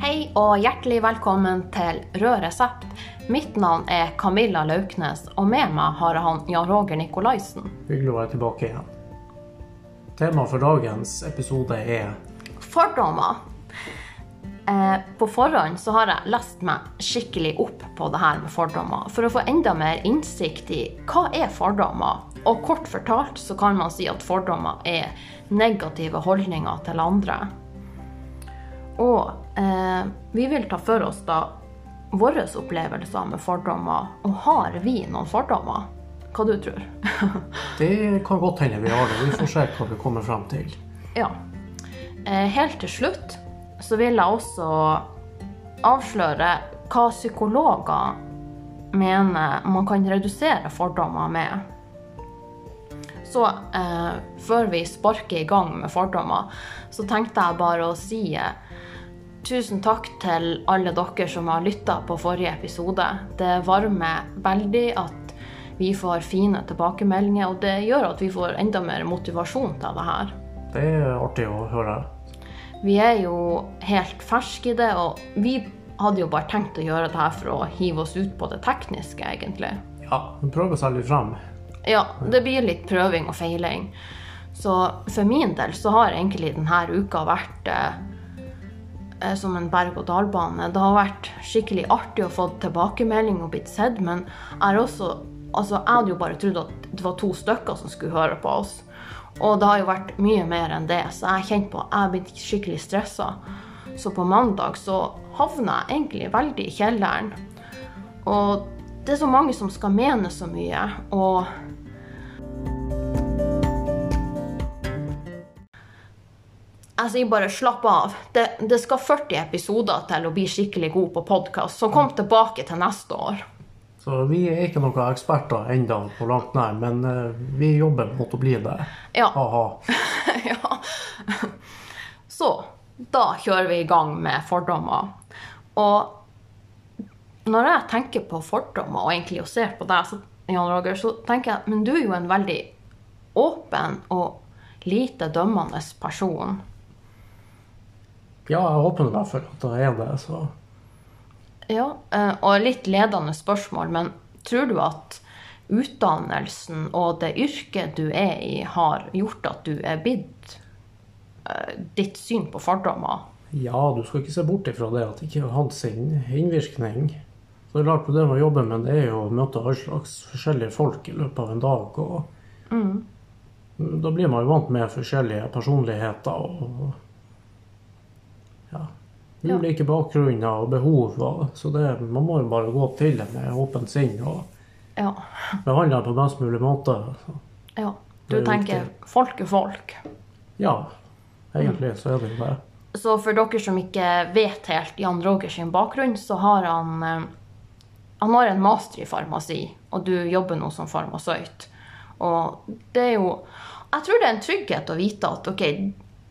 Hei og hjertelig velkommen til Rød resept. Mitt navn er Camilla Lauknes, og med meg har han Jan Roger Nikolaisen. Hyggelig å være tilbake igjen. Temaet for dagens episode er Fordommer. Eh, på forhånd så har jeg lest meg skikkelig opp på det her med fordommer, for å få enda mer innsikt i hva er fordommer. Og kort fortalt så kan man si at fordommer er negative holdninger til andre. Og eh, vi vil ta for oss da våre opplevelser med fordommer. Og har vi noen fordommer? Hva du tror? Det kan godt hende vi har det. Vi får se hva vi kommer frem til. ja. Eh, helt til slutt så vil jeg også avsløre hva psykologer mener man kan redusere fordommer med. Så eh, før vi sparker i gang med fordommer, så tenkte jeg bare å si eh, tusen takk til alle dere som har lytta på forrige episode. Det varmer veldig at vi får fine tilbakemeldinger, og det gjør at vi får enda mer motivasjon til det her. Det er artig å høre. Vi er jo helt ferske i det, og vi hadde jo bare tenkt å gjøre det her for å hive oss ut på det tekniske, egentlig. Ja, vi prøver oss litt frem. Ja, det blir litt prøving og feiling. Så for min del så har egentlig denne uka vært eh, som en berg-og-dal-bane. Det har vært skikkelig artig å få tilbakemelding og blitt sett, men jeg også Altså, jeg hadde jo bare trodd at det var to stykker som skulle høre på oss. Og det har jo vært mye mer enn det, så jeg har kjent på at jeg har blitt skikkelig stressa. Så på mandag så havna jeg egentlig veldig i kjelleren. Og det er så mange som skal mene så mye, og Jeg sier bare slapp av. Det, det skal 40 episoder til å bli skikkelig god på podkast, så kom tilbake til neste år. Så vi er ikke noen eksperter ennå på langt nær, men uh, vi jobber mot å bli det. Ja. Ja. Så da kjører vi i gang med fordommer. Og når jeg tenker på fordommer, og egentlig og ser på deg, så, Jan Roger, så tenker jeg men du er jo en veldig åpen og lite dømmende person. Ja, jeg håper i hvert fall at det er det, så Ja, eh, og litt ledende spørsmål, men tror du at utdannelsen og det yrket du er i, har gjort at du er blitt eh, ditt syn på fordommer? Ja, du skal ikke se bort ifra det at det ikke har hatt sin innvirkning. Så det er klart, det man å jobbe med det er jo å møte all slags forskjellige folk i løpet av en dag. og Da blir man jo vant med forskjellige personligheter og ulike bakgrunner og behov. Så det, man må jo bare gå til det med åpent sinn og Ja. behandle på best mulig måte. Så, ja. Du tenker tenker folk er folk. ja, egentlig så er det jo det. Så for dere som ikke vet helt Jan Roger sin bakgrunn, så har han eh, Han har en master i farmasi, og du jobber nå som farmasøyt. Og det er jo Jeg tror det er en trygghet å vite at ok,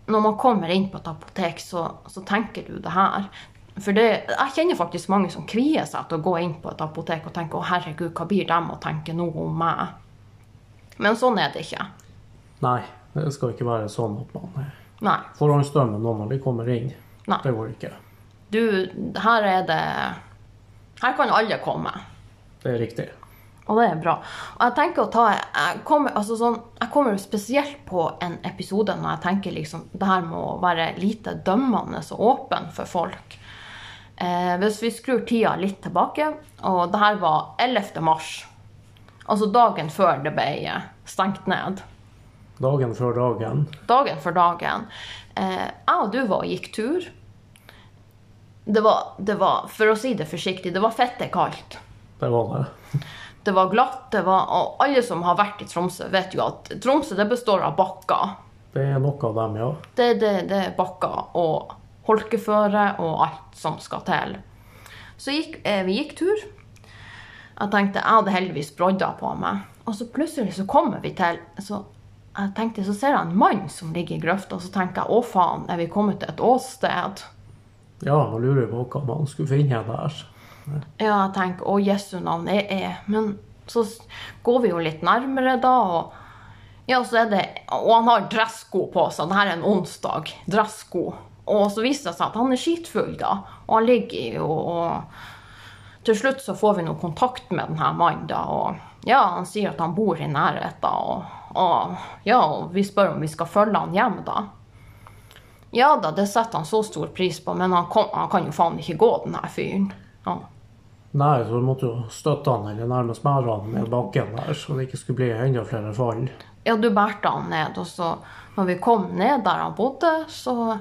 når man kommer inn på et apotek, så, så tenker du det her. For det, jeg kjenner faktisk mange som kvier seg til å gå inn på et apotek og tenke å herregud, hva blir dem å tenke nå om meg? Men sånn er det ikke. Nei, det skal ikke være sånn at man eh, Nei. forhåndsdømmer noen når de kommer inn. Nei. Det går ikke. Du, her er det Her kan alle komme. Det er riktig. Og det er bra. Og jeg tenker å ta Jeg kommer, altså sånn, jeg kommer spesielt på en episode når jeg tenker liksom det her med å være lite dømmende og åpen for folk. Eh, hvis vi skrur tida litt tilbake, og det her var 11. mars. Altså dagen før det ble stengt ned. Dagen før dagen. Dagen for dagen. Eh, jeg og du var og gikk tur. Det var, det var, for å si det forsiktig, det var fette kaldt. Det var det. Det var glatt, det var, og alle som har vært i Tromsø, vet jo at Tromsø det består av bakker. Det er nok av dem, ja. Det, det, det er bakker og holkeføre og alt som skal til. Så gikk, eh, vi gikk tur. Jeg tenkte, jeg hadde heldigvis brodder på meg. Og så plutselig så kommer vi til så jeg tenkte, så ser jeg en mann som ligger i grøfta, og så tenker jeg å faen, er vi kommet til et åsted? Ja, nå lurer jeg på hva man skulle finne der. Ja, jeg tenker å Jesu navn, jeg er Men så går vi jo litt nærmere da, og ja, så er det Og han har dressko på seg. Det her er en onsdag. Dressko. Og så viser det seg at han er skitfull, da. Og han ligger jo og Til slutt så får vi noe kontakt med denne mannen, da. Og ja, han sier at han bor i nærheten. Og, og ja, og vi spør om vi skal følge han hjem, da. Ja da, det setter han så stor pris på, men han, kom, han kan jo faen ikke gå, den her fyren. Ja. Nei, så du måtte jo støtte han eller nærmest bære han ned bakken der, så det ikke skulle bli enda flere fall. Ja, du bærte han ned, og så når vi kom ned der han bodde, så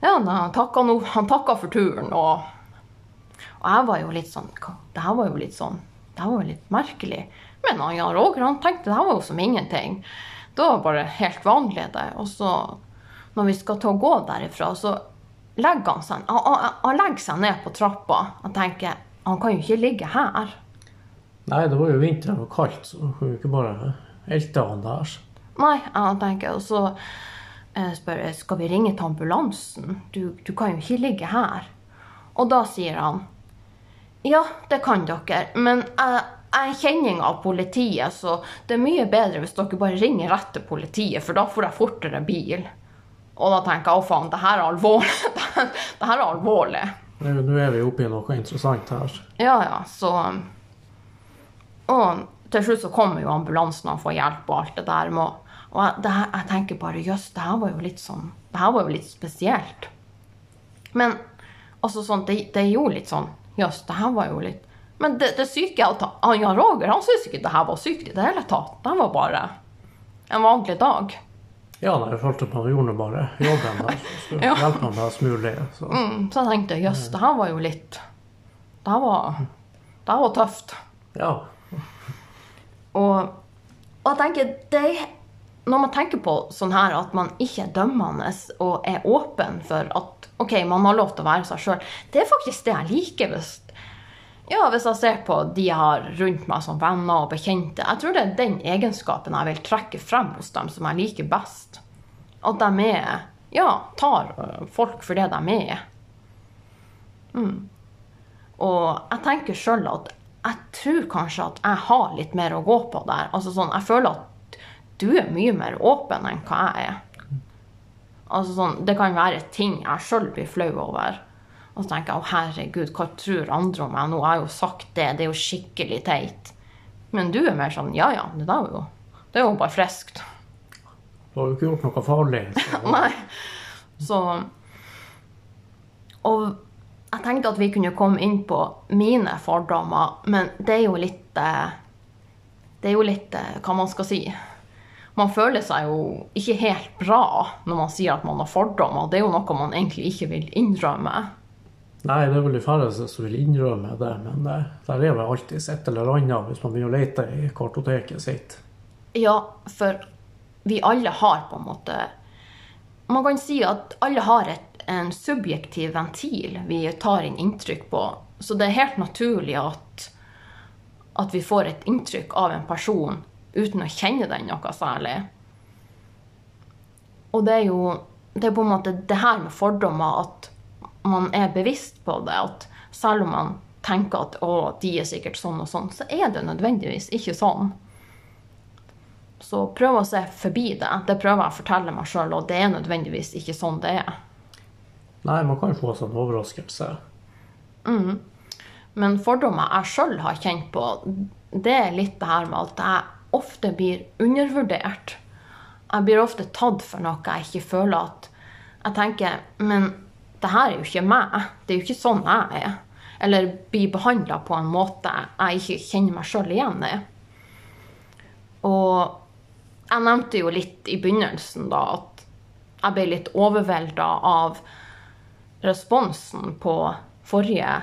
Ja, han takka no, han takka for turen, og, og jeg var jo litt sånn Det her var jo litt sånn Det her var jo litt merkelig. Men han Jan Roger han tenkte det her var jo som ingenting. Det var bare helt vanlig, det. Og så, når vi skal til å gå derifra, så legger han seg Han, han, han legger seg ned på trappa. og tenker han kan jo ikke ligge her. Nei, det var jo vinter og kaldt, så du kunne jo ikke bare elte han der. Nei, jeg tenker, og så eh, spør jeg, skal vi ringe til ambulansen? Du, du kan jo ikke ligge her. Og da sier han, ja, det kan dere, men jeg, jeg er kjenning av politiet, så det er mye bedre hvis dere bare ringer rett til politiet, for da får jeg fortere bil. Og da tenker jeg, å faen, det her er alvorlig. det her er alvorlig. Nå er vi oppe i noe interessant her. Ja, ja, så Og til slutt så kommer jo ambulansen og får hjelp og alt det der. Med, og jeg, det her, jeg tenker bare jøss, det her var jo litt sånn Det her var jo litt spesielt. Men altså sånn, det, det er jo litt sånn Jøss, det her var jo litt Men det, det syke er at Jan Roger han syntes ikke det her var sykt i det hele tatt. Det var bare en vanlig dag. Ja, nei, jeg følte man gjorde bare jobben der, så skulle Ja. hjelpe ham best mulig. Så. Mm, så jeg tenkte jøss, det her var jo litt Det her var, det her var tøft. Ja, Og, og jeg tenker det, Når man tenker på sånn her at man ikke er dømmende og er åpen for at ok, man har lov til å være seg sjøl, det er faktisk det jeg liker. Hvis, ja, hvis jeg ser på de jeg har rundt meg som venner og bekjente. Jeg tror det er den egenskapen jeg vil trekke frem hos dem som jeg liker best. At de er Ja, tar folk for det de er. Og jeg tenker sjøl at jeg tror kanskje at jeg har litt mer å gå på der. Altså sånn, Jeg føler at du er mye mer åpen enn hva jeg er. Altså sånn, Det kan være ting jeg sjøl blir flau over. Og så tenker jeg å herregud, hva tror andre om meg? Nå har jeg jo sagt det, det er jo skikkelig teit. Men du er mer sånn ja ja, det er jo, det er jo bare friskt. du har jo ikke gjort noe farlig. Så. Nei. Så Og jeg tenkte at vi kunne komme inn på mine fordommer, men det er jo litt eh, Det er jo litt eh, hva man skal si. Man føler seg jo ikke helt bra når man sier at man har fordommer. Det er jo noe man egentlig ikke vil innrømme. Nei, det er vel de færreste som vil innrømme det, men det, der er vel alltid et eller annet hvis man begynner å lete i kartoteket sitt. Ja, for vi alle har på en måte Man kan si at alle har et, en subjektiv ventil vi tar inn inntrykk på. Så det er helt naturlig at, at vi får et inntrykk av en person uten å kjenne den noe særlig. Og det er jo det er på en måte det her med fordommer at man er bevisst på det. At selv om man tenker at å, de er sikkert sånn og sånn, så er det nødvendigvis ikke sånn. Så prøv å se forbi det. Det prøver jeg å fortelle meg sjøl, og det er nødvendigvis ikke sånn det er. Nei, man kan jo få en overraskelse. Men fordommer jeg sjøl har kjent på, det er litt det her med at jeg ofte blir undervurdert. Jeg blir ofte tatt for noe jeg ikke føler at Jeg tenker Men det her er jo ikke meg. Det er jo ikke sånn jeg er. Eller blir behandla på en måte jeg ikke kjenner meg sjøl igjen i. Og jeg nevnte jo litt i begynnelsen da at jeg ble litt overvelda av responsen på forrige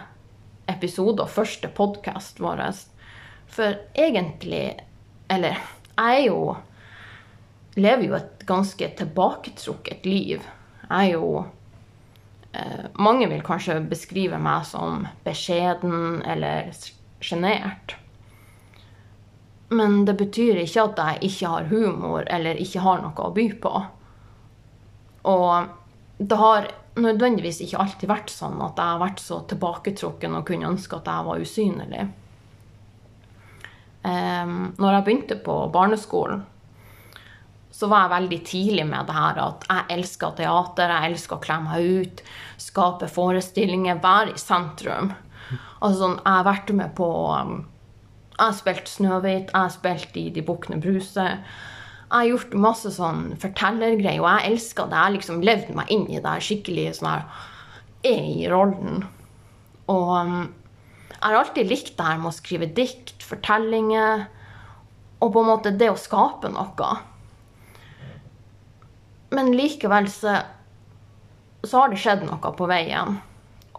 episode og første podkast vår. For egentlig Eller jeg er jo Lever jo et ganske tilbaketrukket liv. Jeg er jo Mange vil kanskje beskrive meg som beskjeden eller sjenert. Men det betyr ikke at jeg ikke har humor eller ikke har noe å by på. Og det har nødvendigvis ikke alltid vært sånn at jeg har vært så tilbaketrukken og kunne ønske at jeg var usynlig. Um, når jeg begynte på barneskolen, så var jeg veldig tidlig med det her at jeg elsker teater, jeg elsker å kle meg ut, skape forestillinger, være i sentrum. Altså sånn, Jeg har vært med på um, Jeg har spilt Snøhvit, jeg har spilt i De bukkene Bruse. Jeg har gjort masse sånn fortellergreier, og jeg elsker det. Jeg har liksom levd meg inn i det skikkelig sånn her Er i rollen. Og um, jeg har alltid likt det her med å skrive dikt, fortellinger, og på en måte det å skape noe. Men likevel så, så har det skjedd noe på veien.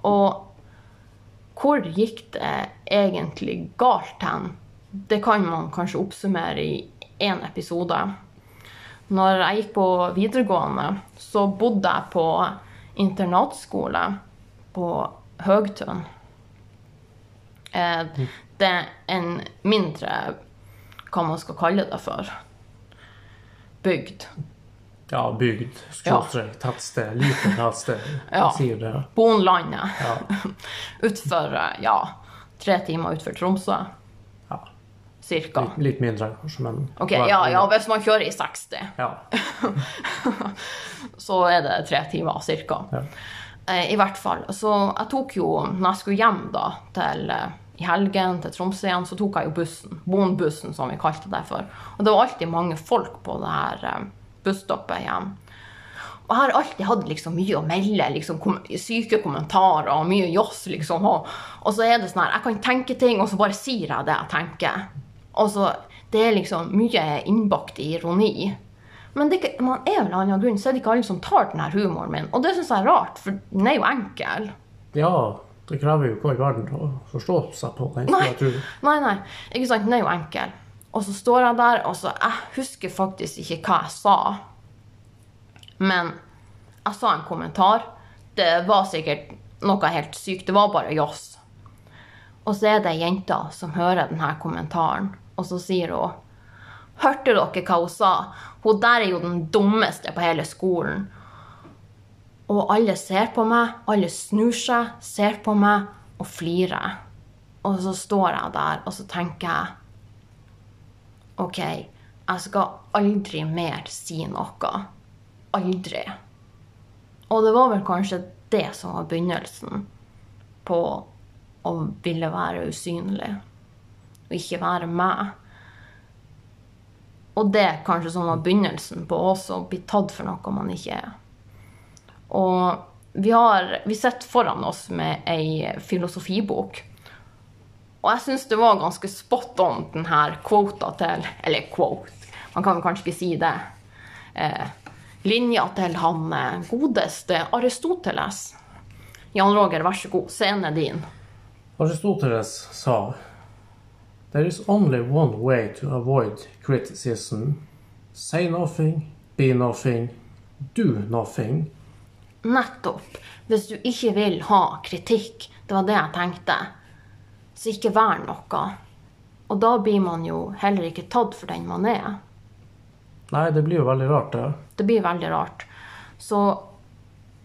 Og hvor gikk det egentlig galt hen? Det kan man kanskje oppsummere i én episode. Når jeg gikk på videregående, så bodde jeg på internatskole på Høgtun. Eh, det er en mindre Hva man skal kalle det for. Bygd. Ja, bygd, skråstrek, tettsted, lite tettsted. Ja. Sier det. Bonlandet. Ja. Utfor ja, tre timer utfor Tromsø. ja. Cirka. Litt, litt mindre, kanskje, men Ok, ja, ja, hvis man kjører i 60, Ja. så er det tre timer cirka. Ja. Eh, I hvert fall. Så jeg tok jo, når jeg skulle hjem da, til eh, i helgen til Tromsø igjen, så tok jeg jo bussen. Bonbussen, som vi kalte det for. Og det var alltid mange folk på det her eh, busstoppet hjem. Og jeg har alltid hatt liksom mye å melde, liksom kom syke kommentarer og mye joss, liksom. Og, og så er det sånn her, jeg kan tenke ting, og så bare sier jeg det jeg tenker. Og så, det er liksom mye innbakt i ironi. Men det, man er vel av en grunn, så er det ikke alle som tar den her humoren min. Og det syns jeg er rart, for den er jo enkel. ja, det krever jo ikke all verden å forstå seg på den. Nei. Nei, nei. Ikke sant? Den er jo enkel. Og så står jeg der, og så Jeg husker faktisk ikke hva jeg sa. Men jeg sa en kommentar. Det var sikkert noe helt sykt. Det var bare joss. Og så er det ei jente som hører denne kommentaren, og så sier hun Hørte dere hva hun sa? Hun der er jo den dummeste på hele skolen. Og alle ser på meg, alle snur seg, ser på meg og flirer. Og så står jeg der, og så tenker jeg OK, jeg skal aldri mer si noe. Aldri. Og det var vel kanskje det som var begynnelsen på å ville være usynlig. Og ikke være meg. Og det kanskje som var begynnelsen på også å bli tatt for noe man ikke er. Og vi, har, vi sitter foran oss med ei filosofibok. Og jeg syns det var ganske spot on, den her quota til Eller quote, man kan vel kanskje ikke si det. Eh, linja til han eh, godeste Aristoteles. Jan Roger, vær så god, scenen er din. Aristoteles sa There is only one way to avoid criticism. Say nothing, be nothing, do nothing. Nettopp. Hvis du ikke vil ha kritikk, det var det jeg tenkte, så ikke vær noe. Og da blir man jo heller ikke tatt for den man er. Nei, det blir jo veldig rart, det. Det blir veldig rart. Så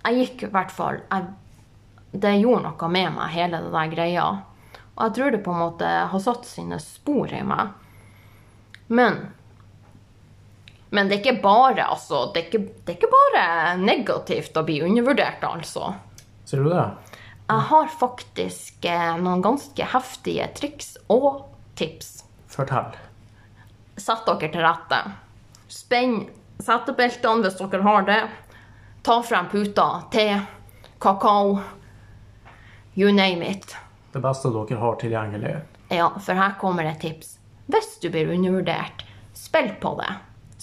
jeg gikk i hvert fall jeg, Det gjorde noe med meg, hele det der greia. Og jeg tror det på en måte har satt sine spor i meg. Men Men det er ikke bare, altså. Det er ikke, det er ikke bare negativt å bli undervurdert, altså. Ser du det? Jeg har faktisk eh, noen ganske heftige triks og tips. Fortell. Sett dere til rette. Spenn setebeltene hvis dere har det. Ta frem puta, te, kakao, you name it. Det beste dere har tilgjengelig. Ja, for her kommer et tips. Hvis du blir undervurdert, spill på det.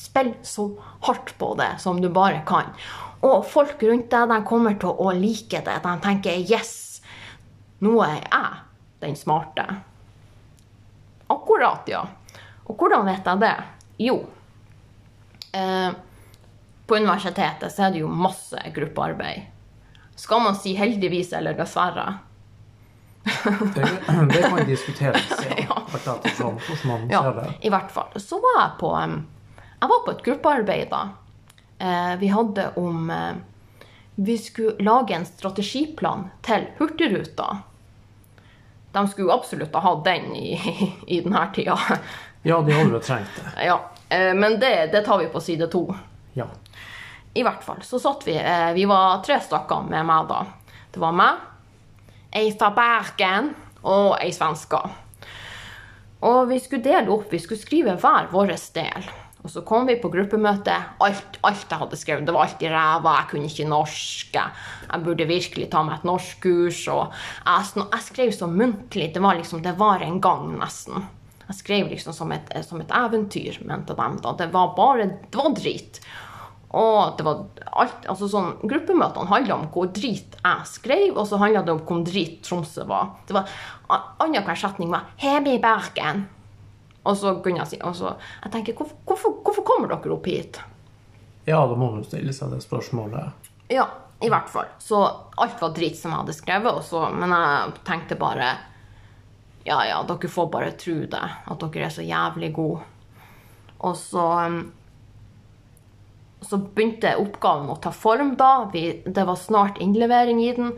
Spill så hardt på det som du bare kan. Og folk rundt deg de kommer til å like det. De tenker 'yes, nå er jeg den smarte'. Akkurat, ja. Og hvordan vet jeg det? Jo, eh, på universitetet så er det jo masse gruppearbeid. Skal man si heldigvis eller dessverre? Det, det kan diskuteres, ja. Ja. Hvordan man Ja, ser det. i hvert fall. Så var jeg på Jeg var på et gruppearbeid da. Eh, vi hadde om eh, Vi skulle lage en strategiplan til Hurtigruta. De skulle absolutt ha hatt den i, i denne tida. Ja, de hadde jo trengt det. Ja. Eh, men det, det tar vi på side to. Ja. I hvert fall så satt vi Vi var tre stykker med meg da. Det var meg, ei fra Bergen og ei svenske. Og vi skulle dele opp, vi skulle skrive hver vår del. Og så kom vi på gruppemøte. Alt, alt jeg hadde skrevet, det var alt i ræva. Jeg kunne ikke norsk. Jeg burde virkelig ta meg et norskkurs. Og jeg, jeg skrev så muntlig. Det var liksom, det var en gang, nesten. Jeg skrev liksom som et, som et eventyr, mente de da. Det var bare Det var drit. Og det var alt, altså sånn, Gruppemøtene handla om hvor drit jeg skrev, og så handla det om hvor drit Tromsø var. Det var Annenhver setning var 'Hjemme i Bergen'. Og så kunne jeg si så, Jeg tenker, hvorfor, hvorfor, hvorfor kommer dere opp hit? ja, da må man jo stille seg det spørsmålet. Ja, i hvert fall. Så alt var drit som jeg hadde skrevet, og så, men jeg tenkte bare Ja, ja, dere får bare tro det, at dere er så jævlig gode. Og så um, Så begynte oppgaven å ta form da. Vi, det var snart innlevering i den.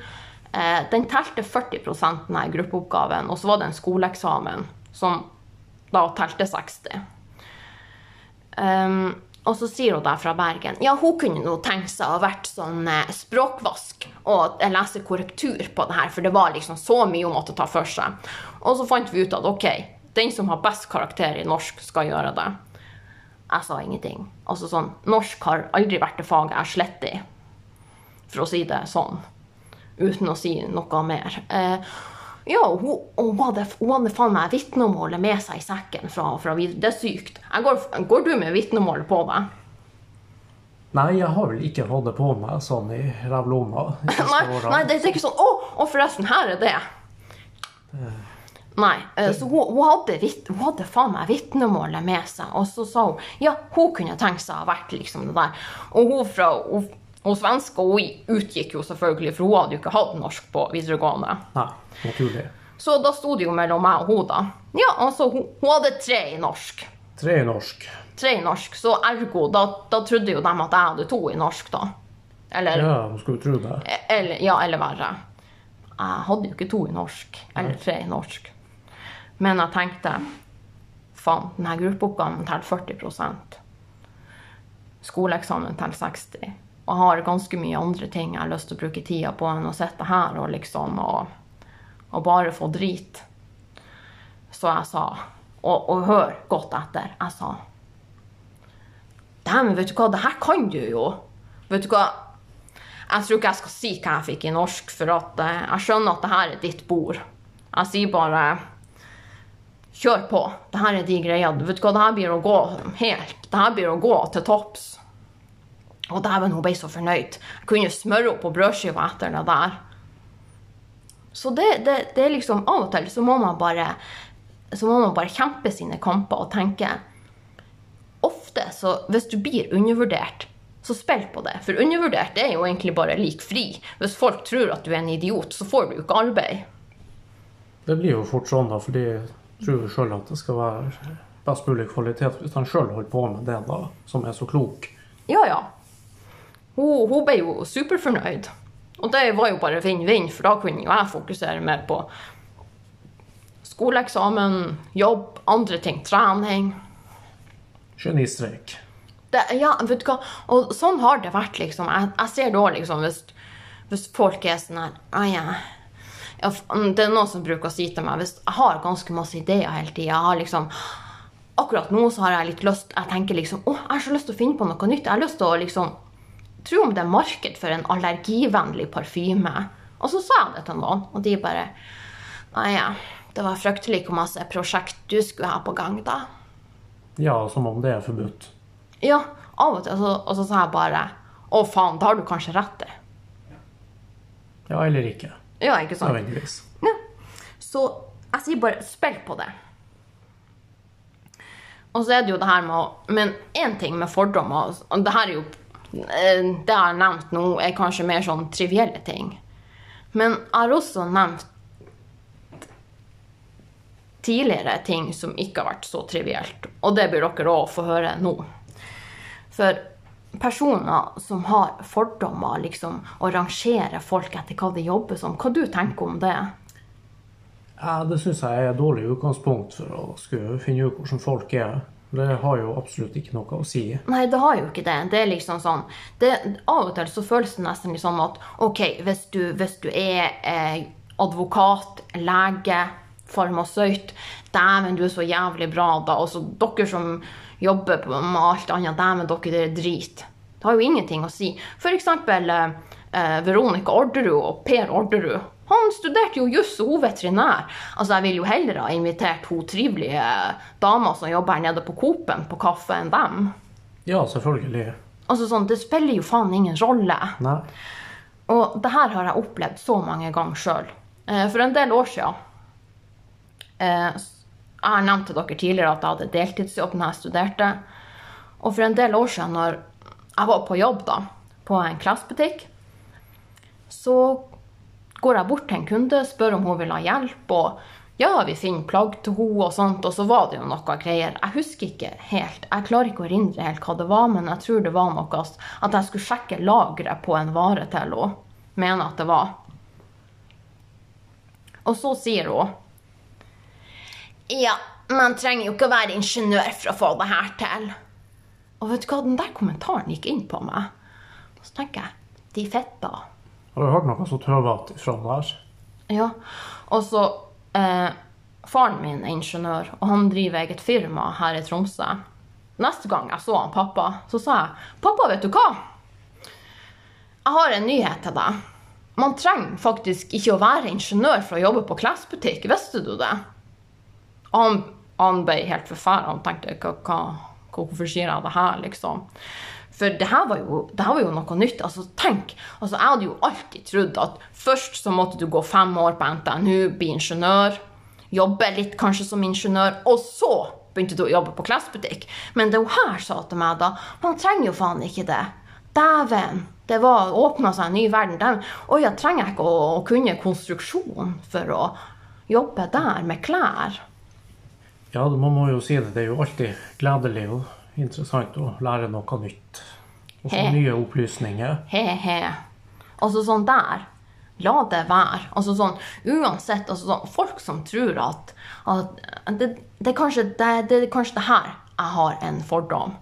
Eh, den telte 40% denne gruppeoppgaven, og så var det en skoleeksamen som da telte 60. Um, og så sier hun da fra Bergen ja, hun kunne nå tenkt seg å vært sånn eh, språkvask og lese korrektur på det her, for det var liksom så mye hun måtte ta for seg. Og så fant vi ut at ok, den som har best karakter i norsk, skal gjøre det. Jeg sa ingenting. Altså sånn, Norsk har aldri vært det faget jeg slett i, for å si det sånn. Uten å si noe mer. Eh, ja, hun, hun, hadde, hun hadde faen meg vitnemålet med seg i sekken fra, fra. Det er sykt. Går, går du med vitnemålet på deg? Nei, jeg har vel ikke hatt det på meg sånn i rævlomma. Nei, nei, det er ikke sånn Å, og forresten, her er det. Nei, eh, så hun, hun, hadde, hun hadde faen meg vitnemålet med seg, og så sa hun ja, hun kunne tenkt seg å ha vært liksom det der. Og hun fra hun, hun svenske hun utgikk jo selvfølgelig, for hun hadde jo ikke hatt norsk på videregående. Nei, naturlig. Så da sto det jo mellom meg og hun, da. Ja, altså, hun, hun hadde tre i norsk. Tre i norsk. Tre i norsk, så ergo, da, da trodde jo de at jeg hadde to i norsk, da. Eller Ja, hun skulle tro det. Eller, ja, eller verre. Jeg hadde jo ikke to i norsk, eller tre i norsk. Men jeg tenkte faen, denne gruppeoppgaven teller 40% Skoleeksamen teller 60 Og har ganske mye andre ting jeg har lyst til å bruke tida på enn å sitte her og liksom og, og bare få drit. Så jeg sa, og, og hør godt etter, jeg sa Dæven, vet du hva, det her kan du jo. Vet du hva, jeg tror ikke jeg skal si hva jeg fikk i norsk, for at eh, jeg skjønner at det her er ditt bord. Jeg sier bare kjør på. Det her er de greiene. Vet du hva, det her blir å gå helt. Det her blir å gå til topps. Og dæven, hun ble så fornøyd. Jeg kunne smøre henne på brødskiva etter det der. Så det, det, det er liksom Av og til så må man bare så må man bare kjempe sine kamper og tenke Ofte så Hvis du blir undervurdert, så spill på det. For undervurdert er jo egentlig bare lik fri. Hvis folk tror at du er en idiot, så får du jo ikke arbeid. Det blir jo fort sånn, da, for de tror jo sjøl at det skal være best mulig kvalitet hvis han sjøl holder på med det, da, som er så klok. Ja, ja. Hun, hun ble jo superfornøyd. Og det var jo bare vinn-vinn, for da kunne jo jeg fokusere mer på skoleeksamen, jobb, andre ting, trening. Genistreik. Det, ja, vet du hva? Og sånn har det vært, liksom. Jeg, jeg ser det òg, liksom, hvis, hvis folk er sånn her ah, yeah. Ja, mm, Det er noen som bruker å si til meg hvis jeg har ganske masse ideer hele tida. Liksom Akkurat nå så har jeg litt lyst Jeg tenker liksom Å, jeg har så lyst til å finne på noe nytt. Jeg har lyst til å liksom Tro om det er marked for en allergivennlig parfyme. Og så sa jeg det til noen, og de bare Nei, ja, det var fryktelig hvor masse prosjekt du skulle ha på gang, da. Ja, som om det er forbudt. Ja, av og til. Og så, og så sa jeg bare Å, faen, da har du kanskje rett i. Ja, eller ikke. Ja, ikke sant? Nødvendigvis. Ja. Så jeg sier bare spill på det. Og så er det jo det her med å Men én ting med fordommer og Det her er jo eh, Det jeg har nevnt nå, er kanskje mer sånn trivielle ting. Men jeg har også nevnt tidligere ting som ikke har vært så trivielt. Og det bør dere òg få høre nå. For personer som har fordommer, liksom, og rangerer folk etter hva de jobber som, hva du tenker om det? Ja, det syns jeg er et dårlig utgangspunkt for å skulle finne ut hvordan folk er. Det har jo absolutt ikke noe å si. Nei, det har jo ikke det. Det er liksom sånn det, Av og til så føles det nesten litt sånn at OK, hvis du, hvis du er eh, advokat, lege, farmasøyt Dæven, du er så jævlig bra, da. Og så dere som jobber med alt annet, dæven, dere er drit. Det har jo ingenting å si. For eksempel eh, eh Veronica Orderud og Per Orderud. Han studerte jo juss og hun veterinær. Altså, Jeg vil jo heller ha invitert hun trivelige dama som jobber her nede på Coop-en på kaffe, enn dem. Ja, selvfølgelig. Altså sånn, Det spiller jo faen ingen rolle. Nei. Og det her har jeg opplevd så mange ganger sjøl. Eh, for en del år siden eh, Jeg har nevnt til dere tidligere at jeg hadde deltidsjobb når jeg studerte. Og for en del år siden, når jeg var på jobb da, på en klesbutikk, så går jeg bort til en kunde, spør om hun vil ha hjelp, og ja, vi finner plagg til henne og sånt, og så var det jo noe greier. Jeg husker ikke helt, jeg klarer ikke å erindre helt hva det var, men jeg tror det var noe at jeg skulle sjekke lageret på en vare til henne. Mener at det var. Og så sier hun Ja, man trenger jo ikke å være ingeniør for å få det her til. Og vet du hva, den der kommentaren gikk inn på meg. Og så tenker jeg, de fetta. Har du hørt noe så tøvete fra der? Ja. Og så eh, Faren min er ingeniør, og han driver eget firma her i Tromsø. Neste gang jeg så han pappa, så sa jeg 'Pappa, vet du hva? Jeg har en nyhet til deg. Man trenger faktisk ikke å være ingeniør for å jobbe på klesbutikk. Visste du det?' Han, han ble helt forferda. Han tenkte hva, hva, 'Hvorfor sier jeg det her?' liksom. For det her var jo, her var jo noe nytt. Altså, tenk, altså, Jeg hadde jo alltid trodd at først så måtte du gå fem år på NTNU, bli ingeniør, jobbe litt kanskje som ingeniør, og så begynte du å jobbe på klesbutikk. Men det hun her sa til meg da, man trenger jo faen ikke det. Dæven! Det var åpna seg en ny verden. Dæven. Oi, jeg trenger ikke å, å kunne konstruksjon for å jobbe der med klær. Ja, man må jo si det. Det er jo alltid gledelig og interessant å lære noe nytt. Og nye opplysninger. He-he. Altså sånn der. La det være. Altså sånn, uansett, altså sånn, folk som tror at, at det, det, er kanskje, det, det er kanskje det her jeg har en fordom.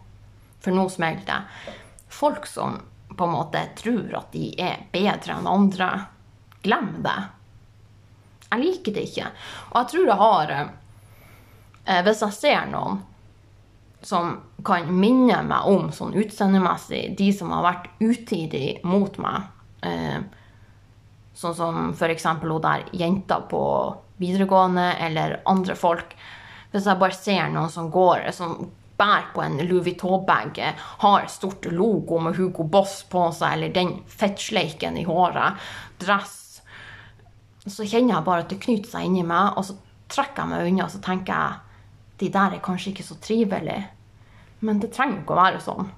For nå smeller det. Folk som på en måte tror at de er bedre enn andre, glem det. Jeg liker det ikke. Og jeg tror jeg har eh, Hvis jeg ser noen som kan minne meg om sånn utseendemessig de som har vært utidig mot meg. Eh, sånn som f.eks. hun der jenta på videregående, eller andre folk. Hvis jeg bare ser noen som går som bærer på en Louis Vuitton-bag, har stort logo med Hugo Boss på seg, eller den fettsleiken i håret, dress, så kjenner jeg bare at det knyter seg inni meg, og så trekker jeg meg unna, og så tenker jeg de der er kanskje ikke så trivelige. Men det trenger jo ikke å være sånn.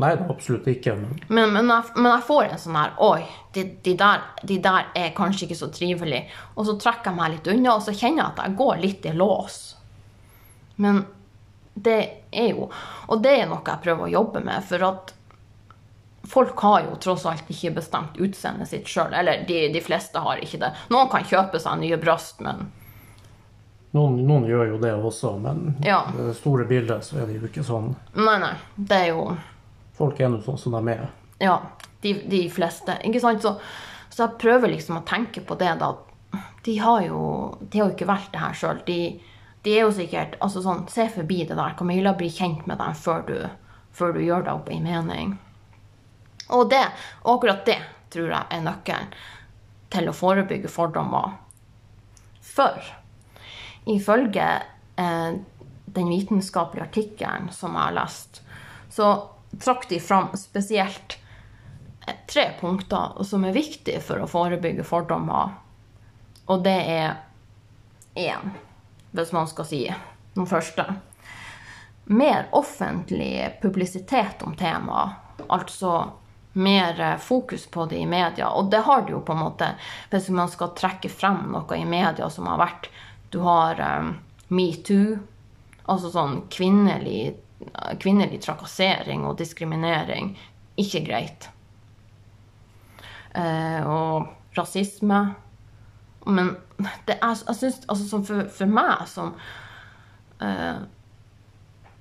Nei, det er absolutt ikke. Men Men, men, jeg, men jeg får en sånn her Oi, de, de, der, de der er kanskje ikke så trivelige. Og så trekker jeg meg litt unna, og så kjenner jeg at jeg går litt i lås. Men det er jo Og det er noe jeg prøver å jobbe med, for at folk har jo tross alt ikke bestemt utseendet sitt sjøl. Eller de, de fleste har ikke det. Noen kan kjøpe seg nye bryst, men noen, noen gjør jo det også. Men Ja. det store bildet så er det jo ikke sånn. Nei, nei. Det er jo Folk er nå sånn som de er. Ja, de, de fleste. Ikke sant? Så, så jeg prøver liksom å tenke på det, da. De har jo, de har jo ikke valgt det her sjøl. De, de er jo sikkert altså sånn, Se forbi det der. Camilla blir kjent med dem før du, før du gjør deg opp en mening. Og det, og akkurat det tror jeg er nøkkelen til å forebygge fordommer. For ifølge eh, den vitenskapelige artikkelen som jeg har lest, så trakk de fram spesielt eh, tre punkter som er viktige for å forebygge fordommer. Og det er én, hvis man skal si den første. Mer offentlig publisitet om temaet. Altså mer eh, fokus på det i media. Og det har det jo på en måte Hvis man skal trekke frem noe i media som har vært Du har um, metoo, altså sånn kvinnelig, kvinnelig trakassering og diskriminering. Ikke greit. Uh, og rasisme. Men det er, jeg syns altså, for, for meg som uh,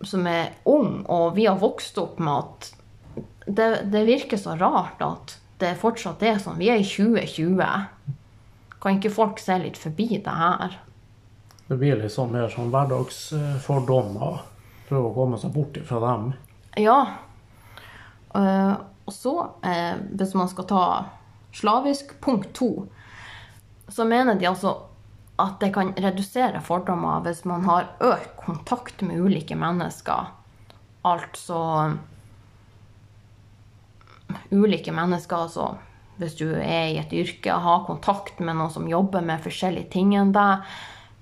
som er ung, og vi har vokst opp med at det, det virker så rart at det fortsatt er sånn. Vi er i 2020. Kan ikke folk se litt forbi det her? Det blir liksom mer sånn hverdagsfordommer. Prøve å komme seg bort fra dem. Ja. Eh, og så, eh, hvis man skal ta slavisk punkt to, så mener de altså at det kan redusere fordommer hvis man har økt kontakt med ulike mennesker. Altså ulike mennesker, altså hvis du er i et yrke, har kontakt med noen som jobber med forskjellige ting enn deg,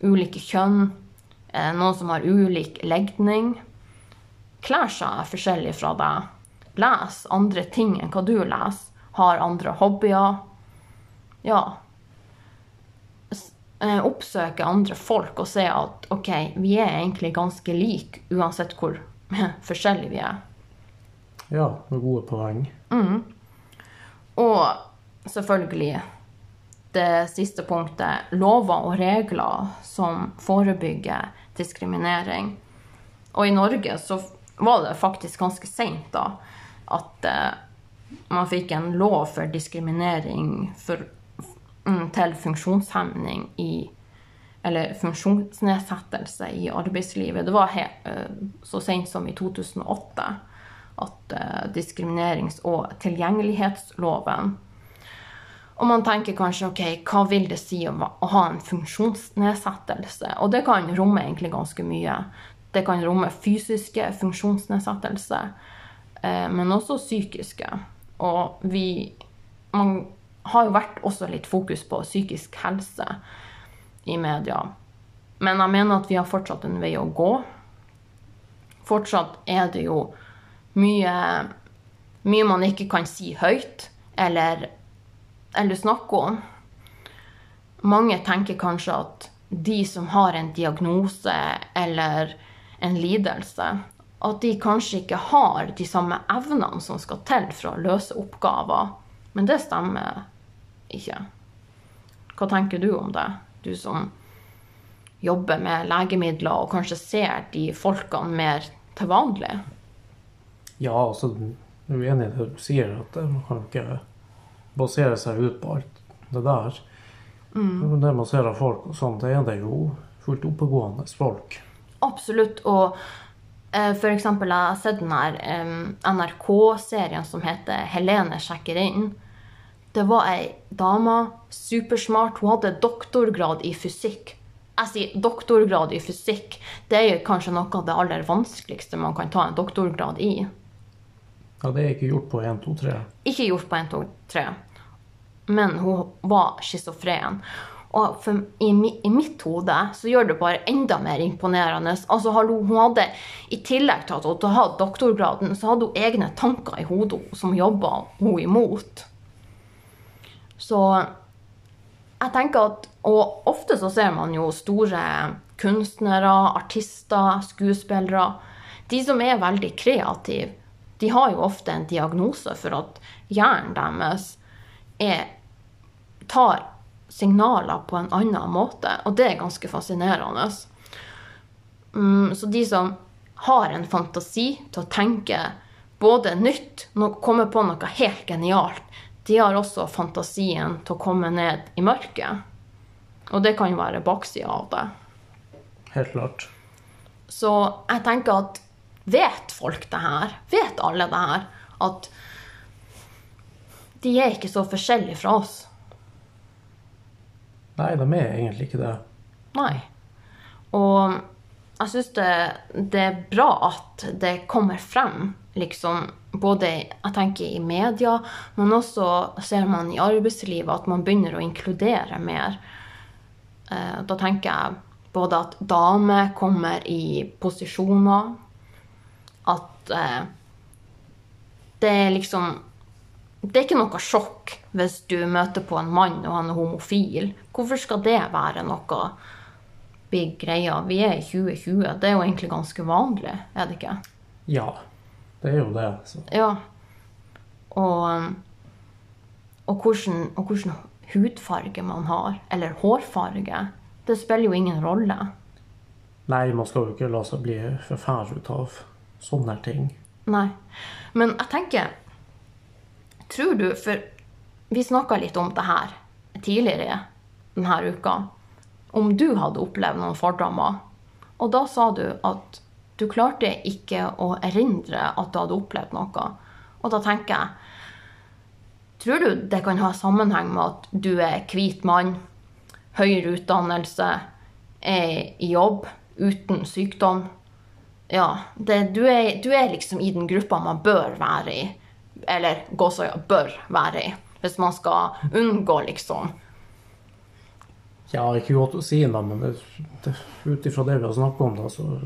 ulike kjønn, eh, noen som har ulik legning, klær seg forskjellig fra deg, les andre ting enn hva du leser, har andre hobbyer, ja, eh, oppsøke andre folk og se at ok, vi er egentlig ganske like uansett hvor forskjellige vi er. Ja, med gode poeng. Mm. Og selvfølgelig det siste punktet lover og regler som forebygger diskriminering. Og i Norge så var det faktisk ganske seint da at eh, man fikk en lov for diskriminering for, mm, til funksjonshemning i Eller funksjonsnedsettelse i arbeidslivet. Det var eh, så seint som i 2008 at uh, diskriminerings- og tilgjengelighetsloven Og man tenker kanskje ok, hva vil det si å, å ha en funksjonsnedsettelse? Og det kan romme egentlig ganske mye. Det kan romme fysiske funksjonsnedsettelser, uh, men også psykiske. Og vi Man har jo vært også litt fokus på psykisk helse i media. Men jeg mener at vi har fortsatt en vei å gå. Fortsatt er det jo mye, mye man ikke kan si høyt eller, eller snakke om. Mange tenker kanskje at de som har en diagnose eller en lidelse, at de kanskje ikke har de samme evnene som skal til for å løse oppgaver. Men det stemmer ikke. Hva tenker du om det, du som jobber med legemidler og kanskje ser de folkene mer til vanlig? Ja, altså, jeg er enig i det du sier, at man kan ikke basere seg ut på alt det der. Mm. Det man ser av folk og sånn, det er det jo fullt oppegående folk. Absolutt. Og eh, for eksempel, jeg har sett den her eh, NRK-serien som heter 'Helene sjekker inn'. Det var ei dame, supersmart. Hun hadde doktorgrad i fysikk. Jeg sier doktorgrad i fysikk. Det er kanskje noe av det aller vanskeligste man kan ta en doktorgrad i. Ja, det er ikke gjort på 1, 2, 3. Ikke gjort på 1, 2, 3. Men hun var schizofren. Og for, i, i, mitt hode så gjør det bare enda mer imponerende. Altså, hun hadde, I tillegg til at hun hadde doktorgraden, så hadde hun egne tanker i hodet som jobba hun imot. Så jeg tenker at Og ofte så ser man jo store kunstnere, artister, skuespillere. De som er veldig kreative de har jo ofte en diagnose for at hjernen deres er, tar signaler på en annen måte. Og det er ganske fascinerende. Um, så de som har en fantasi til å tenke både nytt, komme på noe helt genialt, de har også fantasien til å komme ned i mørket. Og det kan jo være baksida av det. Helt klart. Så jeg tenker at Vet folk det her? Vet alle det her? At de er ikke så forskjellige fra oss? Nei, de er egentlig ikke det. Nei. Og jeg syns det, det, er bra at det kommer frem, liksom. Både jeg tenker i media, men også ser man i arbeidslivet at man begynner å inkludere mer. Eh, da tenker jeg både at damer kommer i posisjoner at eh, det er liksom Det er ikke noe sjokk hvis du møter på en mann og han er homofil. Hvorfor skal det være noe big greie? Vi er i 2020. Det er jo egentlig ganske vanlig, er det ikke? Ja, det er jo det. Så. Ja. Og, og, hvordan, og hvordan hudfarge man har, eller hårfarge, det spiller jo ingen rolle. Nei, man skal jo ikke la seg bli forferdet av sånne ting. Nei. Men jeg tenker Tror du For vi snakka litt om det her tidligere denne uka. Om du hadde opplevd noen fordommer. Og da sa du at du klarte ikke å erindre at du hadde opplevd noe. Og da tenker jeg Tror du det kan ha sammenheng med at du er hvit mann, høyere utdannelse, er i jobb, uten sykdom? Ja, det, du, er, du er liksom i den gruppa man bør være i. Eller gåsøya bør være i. Hvis man skal unngå, liksom. Ja, ikke godt å si, da, men ut ifra det vi har snakket om, da, så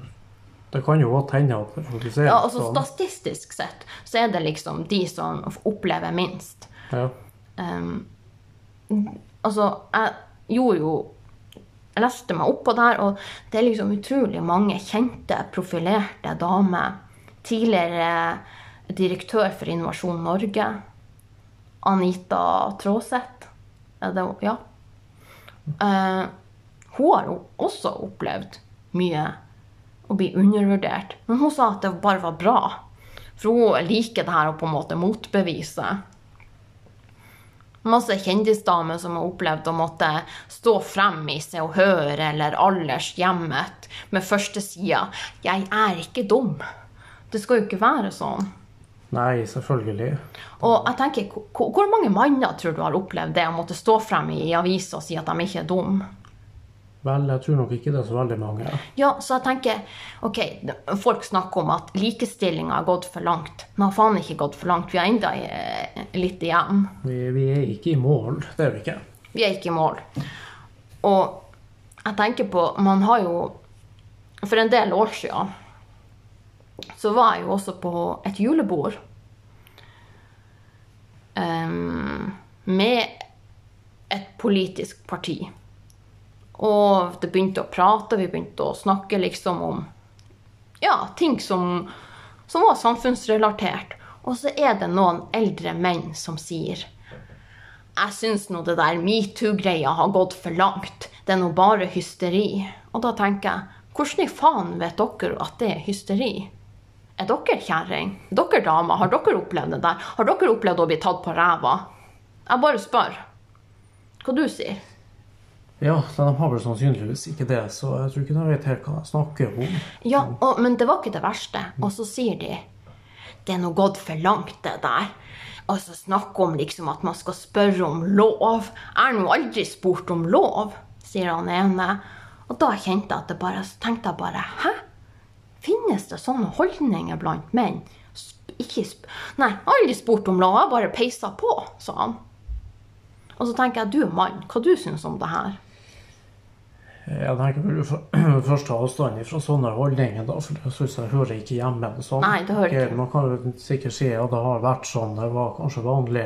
Det kan jo godt hende at Ja, altså så, Statistisk sett så er det liksom de som opplever minst. Ja. Um, altså, jeg gjorde jo Jeg leste meg opp på det her, og det er liksom utrolig mange kjente, profilerte damer. Tidligere direktør for Innovasjon Norge. Anita Tråseth. Det Ja. Uh, hun har også opplevd mye å bli undervurdert. Men hun sa at det bare var bra. For hun liker det her å på en måte motbevise. Masse kjendisdamer som har opplevd å måtte stå frem i Se og Hør eller Aldershjemmet med førstesida 'Jeg er ikke dum'. Det skal jo ikke være sånn. Nei, selvfølgelig. Og jeg tenker, hvor, mange manner tror du har opplevd det å måtte stå frem i aviser og si at de ikke er dumme? Vel, jeg tror nok ikke det er så veldig mange. Ja, så jeg tenker Ok, folk snakker om at likestillinga har gått for langt. Men har faen ikke gått for langt. Vi har enda eh, litt igjen. Vi, vi er ikke i mål, det er vi ikke. Vi er ikke i mål. Og jeg tenker på Man har jo For en del år siden så var jeg jo også på et julebord Um, med et politisk parti. Og det begynte å prate, vi begynte å snakke liksom om ja, ting som, som var samfunnsrelatert. Og så er det noen eldre menn som sier jeg syns nå det der metoo-greia har gått for langt. Det er nå bare hysteri. Og da tenker jeg, hvordan i faen vet dere at det er hysteri? Er dere kjerring? Dere damer, har dere opplevd det der? Har dere opplevd å bli tatt på ræva? Jeg bare spør. Hva du sier? Ja, de har vel sannsynligvis ikke det, så jeg tror ikke de vet helt hva de snakker om. Ja, og, men det var ikke det verste. Og så sier de det er nå gått for langt, det der. Og så snakke om liksom at man skal spørre om lov. Jeg har nå aldri spurt om lov, sier han ene. Og da kjente jeg at det bare, så tenkte jeg bare Hæ? Finnes det sånne holdninger blant menn? Ikke Nei, jeg aldri spurt om lov. Jeg bare peisa på, sa han. Og så tenker jeg, du er mann, hva du syns om det her? Jeg tenker vel først ta avstand fra sånne holdninger, da, for det synes jeg hører ikke hjemme. Sånn. Nei, det hører ikke. Man kan jo sikkert si at det har vært sånn, det var kanskje vanlig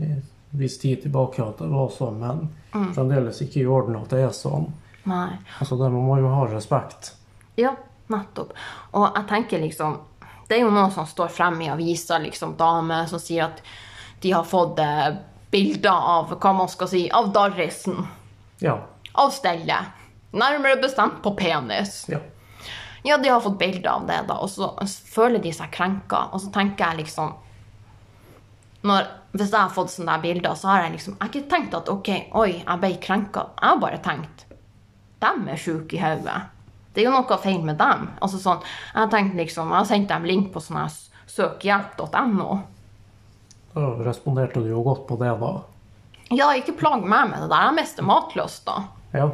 i en viss tid tilbake at det var sånn, men Mm. fremdeles ikke i orden at det er sånn. Nei. Altså, det Man må jo ha respekt. Ja, nettopp. Og jeg tenker liksom Det er jo noen som står frem i avisa, liksom damer som sier at de har fått eh, bilder av hva man skal si, av Darrisen. Ja. Av stellet. Nærmere bestemt på penis. ja. Ja, de har fått bilder av det, da, og så føler de seg krenka. Og så tenker jeg liksom når, Hvis jeg har fått sånne der bilder, så har jeg liksom Jeg har ikke tenkt at OK, oi, jeg ble krenka. Jeg har bare tenkt de er sjuke i hodet. Det er jo noe feil med dem. Altså sånn, Jeg har tenkt liksom, jeg sendte dem link på sånn søkhjelp.no. Da responderte du jo godt på det, da. Ja, ikke plag meg med det der. Jeg mister matlyst da. Ja.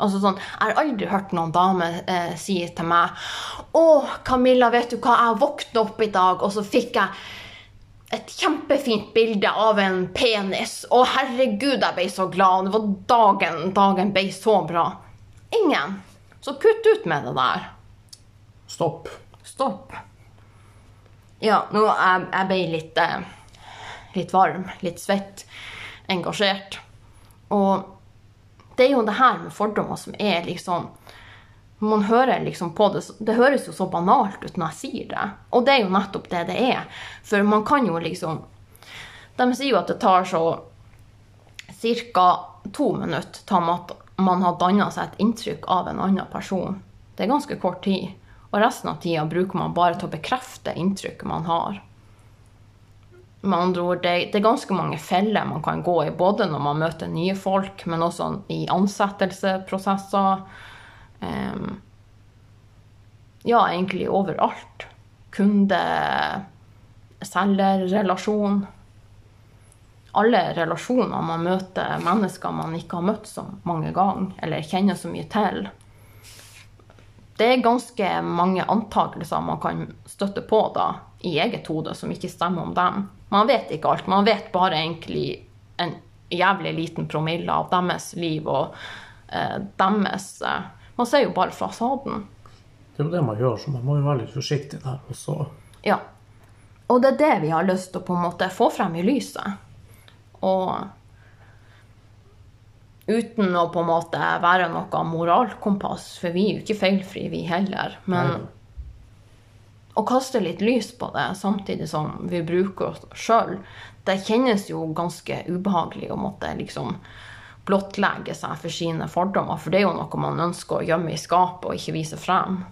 Altså sånn, Jeg har aldri hørt noen dame eh, si til meg 'Å, Camilla, vet du hva, jeg våkna opp i dag, og så fikk jeg et kjempefint bilde av en penis.' 'Å, herregud, jeg ble så glad. Det var dagen dagen ble så bra.' Ingen. Så kutt ut med det der. Stopp. Stopp. Ja, nå jeg, jeg ble litt, eh, litt varm, litt svett, engasjert. Og det er jo det her med fordommer som er liksom Man hører liksom på det Det høres jo så banalt ut når jeg sier det. Og det er jo nettopp det det er. For man kan jo liksom De sier jo at det tar så ca. to minutter tar mat, man har danna seg et inntrykk av en annen person. Det er ganske kort tid. Og resten av tida bruker man bare til å bekrefte inntrykket man har. Med andre ord, det, er ganske mange feller man kan gå i, både når man møter nye folk, men også i ansettelsesprosesser. Um, ja, egentlig overalt. Kunde-selgerrelasjon. Alle relasjoner man møter mennesker man ikke har møtt så mange ganger, eller kjenner så mye til. Det er ganske mange antakelser man kan støtte på da, i eget hode som ikke stemmer om dem. Man vet ikke alt. Man vet bare egentlig en jævlig liten promille av deres liv og eh, deres eh, Man ser jo bare fasaden. Det er jo det man gjør, så man må jo være litt forsiktig der. også. Ja. Og det er det vi har lyst til å på en måte få frem i lyset. Og uten å på en måte være noe moralkompass, for vi er jo ikke feilfrie, vi heller. Men Nei. å kaste litt lys på det samtidig som vi bruker oss sjøl, det kjennes jo ganske ubehagelig å måtte liksom blottlegge seg for sine fordommer, for det er jo noe man ønsker å gjemme i skapet og ikke vise frem.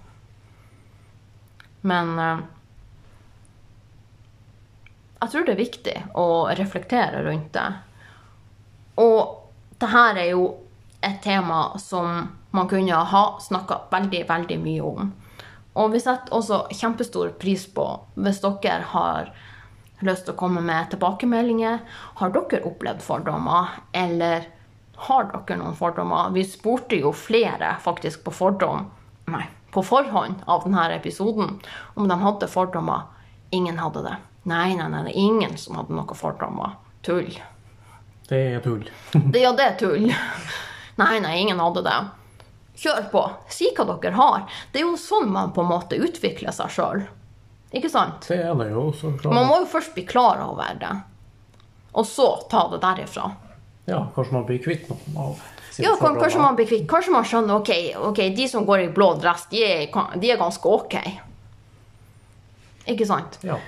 Men eh, jeg tror det er viktig å reflektere rundt det. Og det her er jo et tema som man kunne ha snakka veldig, veldig mye om. Og vi setter også kjempestor pris på hvis dere har lyst til å komme med tilbakemeldinger. Har dere opplevd fordommer, eller har dere noen fordommer? Vi spurte jo flere faktisk på fordom, nei, på forhånd av denne episoden om de hadde fordommer. Ingen hadde det. Nei, nei, nei, det er ingen som hadde noe fordommer. Tull. det er tull. Det, ja, det er tull. Nei, nei, ingen hadde det. Kjør på. Si hva dere har. Det er jo sånn man på en måte utvikler seg sjøl. Ikke sant? Det er det jo. Så klart. Man må jo først bli klar over det. Og så ta det derifra. Ja, kanskje man blir kvitt noen av Ja, kan, kanskje man blir kvitt. Kanskje man skjønner ok, ok, de som går i blå dress, de er, de er ganske ok. Ikke sant? Ja.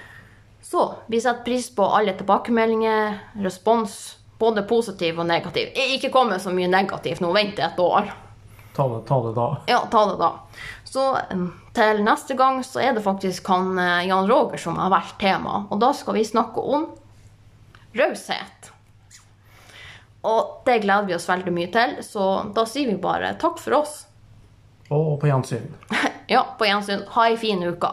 Så vi setter pris på alle tilbakemeldinger, respons, både positiv og negativ. Ikke kom med så mye negativt nå, vent et år. Ta det, ta det da. Ja, ta det da. Så til neste gang så er det faktisk han eh, Jan Roger som har vært tema. Og da skal vi snakke om raushet. Og det gleder vi oss veldig mye til, så da sier vi bare takk for oss. Og på gjensyn. Ja, på gjensyn. Ha ei fin uke.